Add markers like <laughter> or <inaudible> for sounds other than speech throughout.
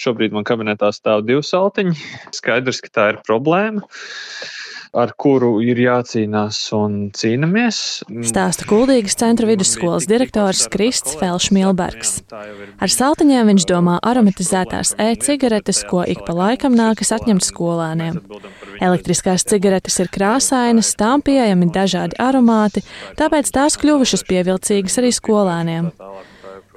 Šobrīd man kabinetā stāv divi saltiņi. Skaidrs, ka tā ir problēma ar kuru ir jācīnās un cīnāmies. Stāsta Kuldīgas centra vidusskolas direktors Krists Felšmilbergs. Ar saltiņiem viņš domā aromatizētās e-cigaretes, ko ik pa laikam nākas atņemt skolēniem. Elektriskās cigaretes ir krāsainas, tām pieejami dažādi aromāti, tāpēc tās kļuvušas pievilcīgas arī skolēniem.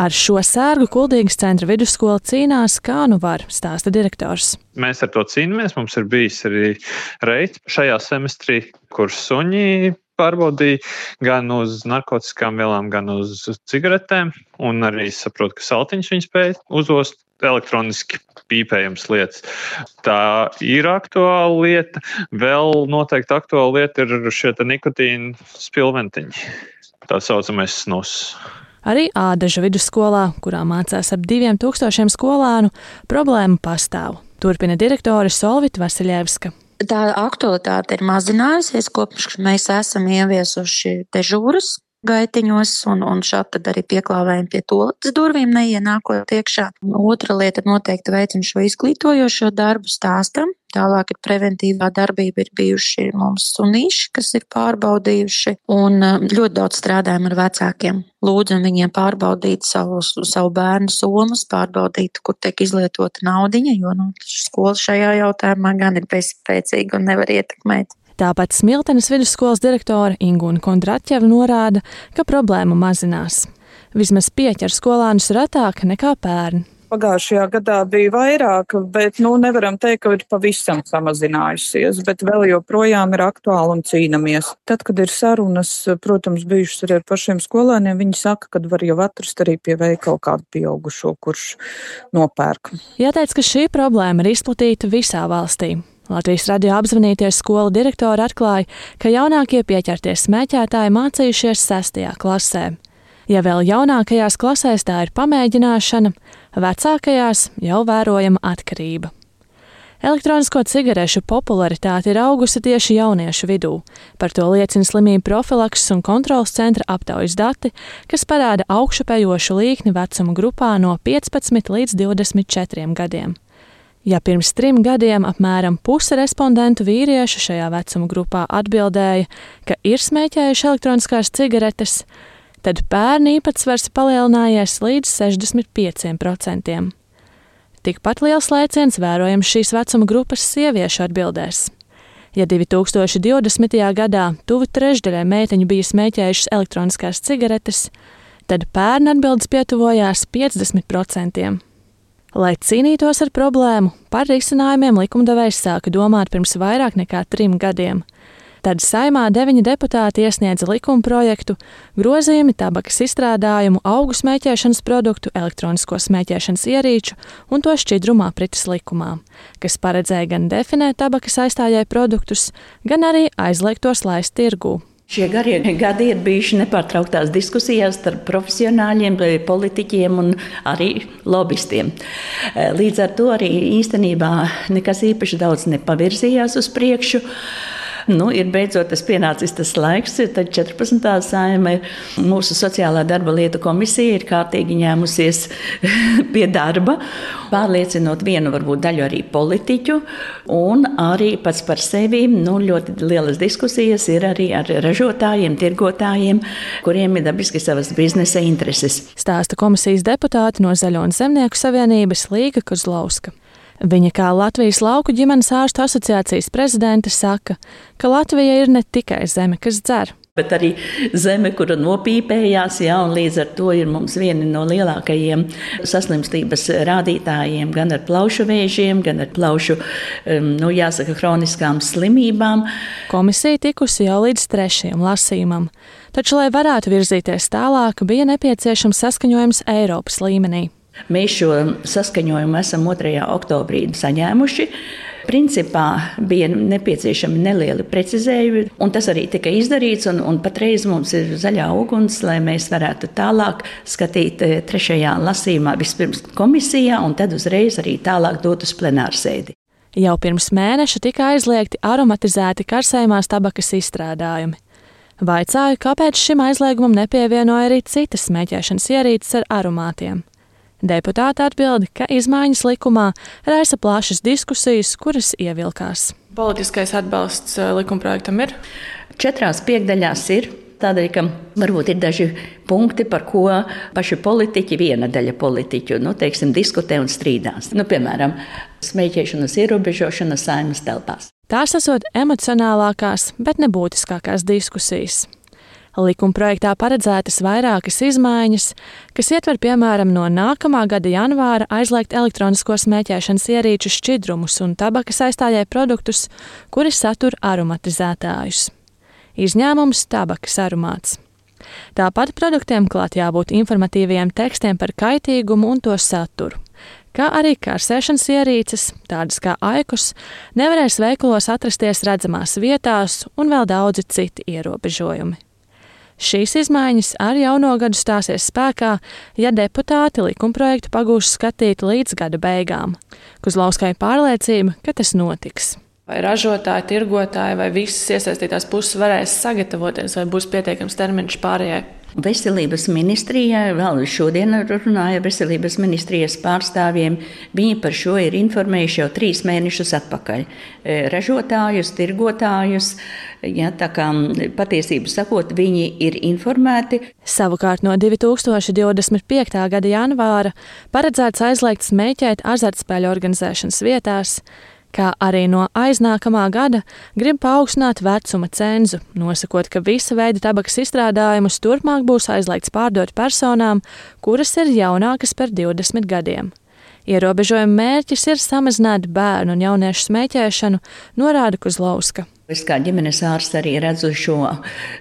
Ar šo sērgu Kuldīgas centra vidusskola cīnās, kā nu var, stāsta direktors. Mēs ar to cīnāmies. Mums ir bijis arī reizes šajā semestrī, kur suņi pārbaudīja gan uz narkotikām vielām, gan uz cigaretēm. Un arī saprotu, ka saltiņš viņi spēja uzost elektroniski pīpējams lietas. Tā ir aktuāla lieta. Vēl noteikti aktuāla lieta ir šie nikotīna spilventiņi. Tā saucamais snus. Arī Ādaža vidusskolā, kurā mācās ap diviem tūkstošiem skolānu, problēma pastāv. Turpina direktore Solvita Vasiljevska. Tā aktualitāte ir mazinājusies, kopš mēs esam ieviesuši dežūras gaitiņos, un, un šādi arī pieklāvējam pie toaletes durvīm, neienākot iekšā. Otra lieta noteikti veicam šo izglītojošo darbu, stāstam Tālāk ir preventīvā darbība, ir bijuši mums sunīši, kas ir pārbaudījuši, un um, ļoti daudz strādājam ar vecākiem. Lūdzam viņiem pārbaudīt savus, savu bērnu somas, pārbaudīt, kur tiek izlietota naudiņa, jo nu, skola šajā jautājumā gan ir bezspēcīga un nevar ietekmēt. Tāpat Smiltenes vidusskolas direktore Ingūna Kondraķeva norāda, ka problēma mazinās. Vismaz pieķer skolānus retāk nekā pērn. Pagājušajā gadā bija vairāk, bet nu, nevaram teikt, ka ir pavisam samazinājusies, bet vēl joprojām ir aktuāli un cīnāmies. Tad, kad ir sarunas, protams, bijušas arī ar pašiem skolēniem, viņi saka, ka var jau atrast arī pie veikala kādu pieaugušo, kurš nopērk. Jāteic, ka šī problēma ir izplatīta visā valstī. Latvijas radio apzvanīties skolu direktori atklāja, ka jaunākie pieķerties smēķētāji mācījušies sestajā klasē. Ja vēl jaunākajās klasēs tā ir pamēģināšana, vecākajās jau vērojama atkarība. Elektronisko cigarešu popularitāte ir augusi tieši jauniešu vidū. Par to liecina slimību profilakses un kontrolas centra aptaujas dati, kas parāda augšupejošu līkni vecuma grupā no 15 līdz 24 gadiem. Ja pirms trim gadiem apmēram puse respondentu vīriešu šajā vecuma grupā atbildēja, ka ir smēķējuši elektroniskās cigaretes, tad bērnu īpatsvars palielinājies līdz 65%. Tikpat liels lēciens vērojams šīs vecuma grupas sieviešu atbildēs. Ja 2020. gadā tuvu trešdaļai meiteņu bija smēķējušas elektroniskās cigaretes, tad pērn atbildes pietuvojās 50%. Lai cīnītos ar problēmu, par risinājumiem likumdevējs sāka domāt pirms vairāk nekā trim gadiem. Tad saimā deviņi deputāti iesniedza likuma projektu grozījumi tabakas izstrādājumu, augu smēķēšanas produktu, elektronisko smēķēšanas ierīču un to šķidrumu aprites likumā, kas paredzēja gan definēt tabakas aizstājēju produktus, gan arī aizliegt tos laist tirgū. Šie garie gadi ir bijuši nepārtrauktās diskusijās starp profesionāļiem, politiķiem un arī lobbystiem. Līdz ar to arī īstenībā nekas īpaši daudz nepavirzījās uz priekšu. Nu, ir beidzot tas pienācis tas laiks, tad 14. saima mūsu sociālā darba lietu komisija ir kārtīgi ņēmusies <laughs> pie darba, pārliecinot vienu varbūt daļu arī politiķu, un arī pats par sevi nu, ļoti lielas diskusijas ir arī ar ražotājiem, tirgotājiem, kuriem ir dabiski savas biznesa intereses. Stāsta komisijas deputāti no Zaļo un Zemnieku savienības Līga Kozlauska. Viņa kā Latvijas lauku ģimenes ārstu asociācijas prezidente saka, ka Latvija ir ne tikai zeme, kas dzer. Bet arī zeme, kura nopīpējās, jā, un līdz ar to ir mums viena no lielākajiem saslimstības rādītājiem, gan ar plaušu vēžiem, gan ar plaušu, nu, jāsaka, hroniskām slimībām. Komisija tikusi jau līdz trešajam lasījumam, taču, lai varētu virzīties tālāk, bija nepieciešams saskaņojums Eiropas līmenī. Mēs šo saskaņojumu esam 2. oktobrī saņēmuši. Principā bija nepieciešami nelieli precizējumi, un tas arī tika izdarīts. Un, un patreiz mums ir zaļā uguns, lai mēs varētu tālāk skatīt eh, trešajā lasījumā, vispirms komisijā, un tad uzreiz arī tālāk dot uz plenārsēdi. Jau pirms mēneša tika aizliegti aromatizēti karsējumās tabakas izstrādājumi. Vaicāju, kāpēc šim aizliegumam nepievienoja arī citas smēķēšanas ierīces ar aromātiem. Deputāti atbild, ka izmaiņas likumā raisa plašas diskusijas, kuras ievilkās. Politiskais atbalsts eh, likumprojektam ir? Četrās piekdaļās ir. Tādēļ, ka varbūt ir daži punkti, par ko paši politiķi, viena daļa politiķu, nu, teiksim, diskutē un strīdās. Nu, piemēram, smēķēšanas ierobežošana saimas telpās. Tās esot emocionālākās, bet nebūtiskākās diskusijas. Likumprojektā paredzētas vairākas izmaiņas, kas ietver piemēram no nākamā gada janvāra aizliegt elektronisko smēķēšanas ierīču šķidrumus un tabakas aizstājēju produktus, kuri satur aromatizētājus. Izņēmums - tabakas aromāts. Tāpat produktiem klāt jābūt informatīviem tekstiem par kaitīgumu un to saturu kā arī karsēšanas ierīces, tādas kā aikus, nevarēs veikalos atrasties redzamās vietās un vēl daudzi citi ierobežojumi. Šīs izmaiņas ar jauno gadu stāsies spēkā, ja deputāti likumprojektu pagūs skatīt līdz gada beigām. Kuzlauskai pārliecība, ka tas notiks. Vai ražotāji, tirgotāji vai visas iesaistītās puses varēs sagatavoties, vai būs pietiekams termiņš pārējai Veselības ministrijai, vēl šodien runāja veselības ministrijas pārstāvjiem, viņi par šo ir informējuši jau trīs mēnešus atpakaļ. E, ražotājus, tirgotājus, ja, tā kā patiesību sakot, viņi ir informēti. Savukārt no 2025. gada janvāra paredzēts aizliegt smēķēt azartspēļu organizēšanas vietās kā arī no aiznākamā gada grib paaugstināt vecuma cenzu, nosakot, ka visa veida tabakas izstrādājumus turpmāk būs aizliegts pārdot personām, kuras ir jaunākas par 20 gadiem. Ierobežojuma mērķis ir samazināt bērnu un jauniešu smēķēšanu, norāda Kuzlauska. Es kā ģimenes ārsts arī redzu šo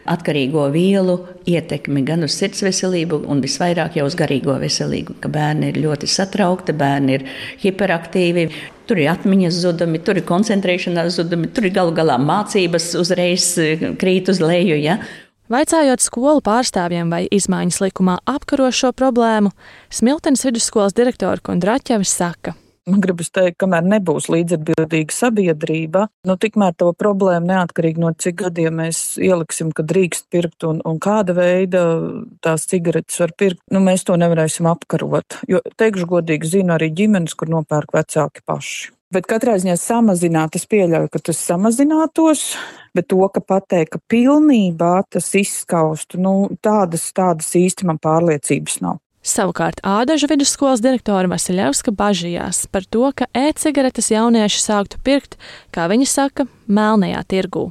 atkarīgo vielu ietekmi gan uz sirds veselību, gan visvairāk jau uz garīgo veselību. Ka bērni ir ļoti satraukti, bērni ir hiperaktīvi. Tur ir atmiņas zudumi, tur ir koncentrēšanās zudumi, tur ir galu galā mācības uzreiz eh, krīt uz leju. Ja? Vaicājot skolu pārstāvjiem, vai izmaiņas likumā apkaro šo problēmu, Smiltenes vidusskolas direktora Kondraķevis saka. Man gribas teikt, kamēr nebūs līdzatbildīga sabiedrība, nu, tikmēr to problēmu neatkarīgi no cik gadiem mēs ieliksim, ka drīkst pirkt un, un kāda veida tās cigaretes var pirkt, nu, mēs to nevarēsim apkarot. Jo, teikšu godīgi, zinu arī ģimenes, kur nopērk vecāki paši. Bet katrā ziņā samazināt, es pieļauju, ka tas samazinātos, bet to, ka pateikt, ka pilnībā tas izskaustu, nu, tādas, tādas īsti man pārliecības nav. Savukārt Ādažu vidusskolas direktora Vasiljevska bažījās par to, ka e-cigaretes jaunieši sāktu pirkt, kā viņi saka, melnajā tirgū.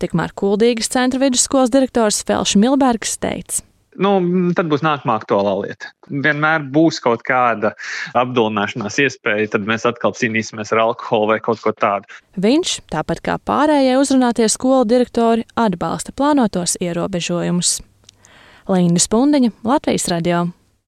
Tikmēr Kuldīgas centra vidusskolas direktors Felš Milbergs teica. Nu, tad būs nākamā aktuālā lieta. Vienmēr būs kaut kāda apdulināšanās iespēja, tad mēs atkal cīnīsimies ar alkoholu vai kaut ko tādu. Viņš, tāpat kā pārējie uzrunātie skolu direktori, atbalsta plānotos ierobežojumus. Līna Spundeņa, Latvijas radio.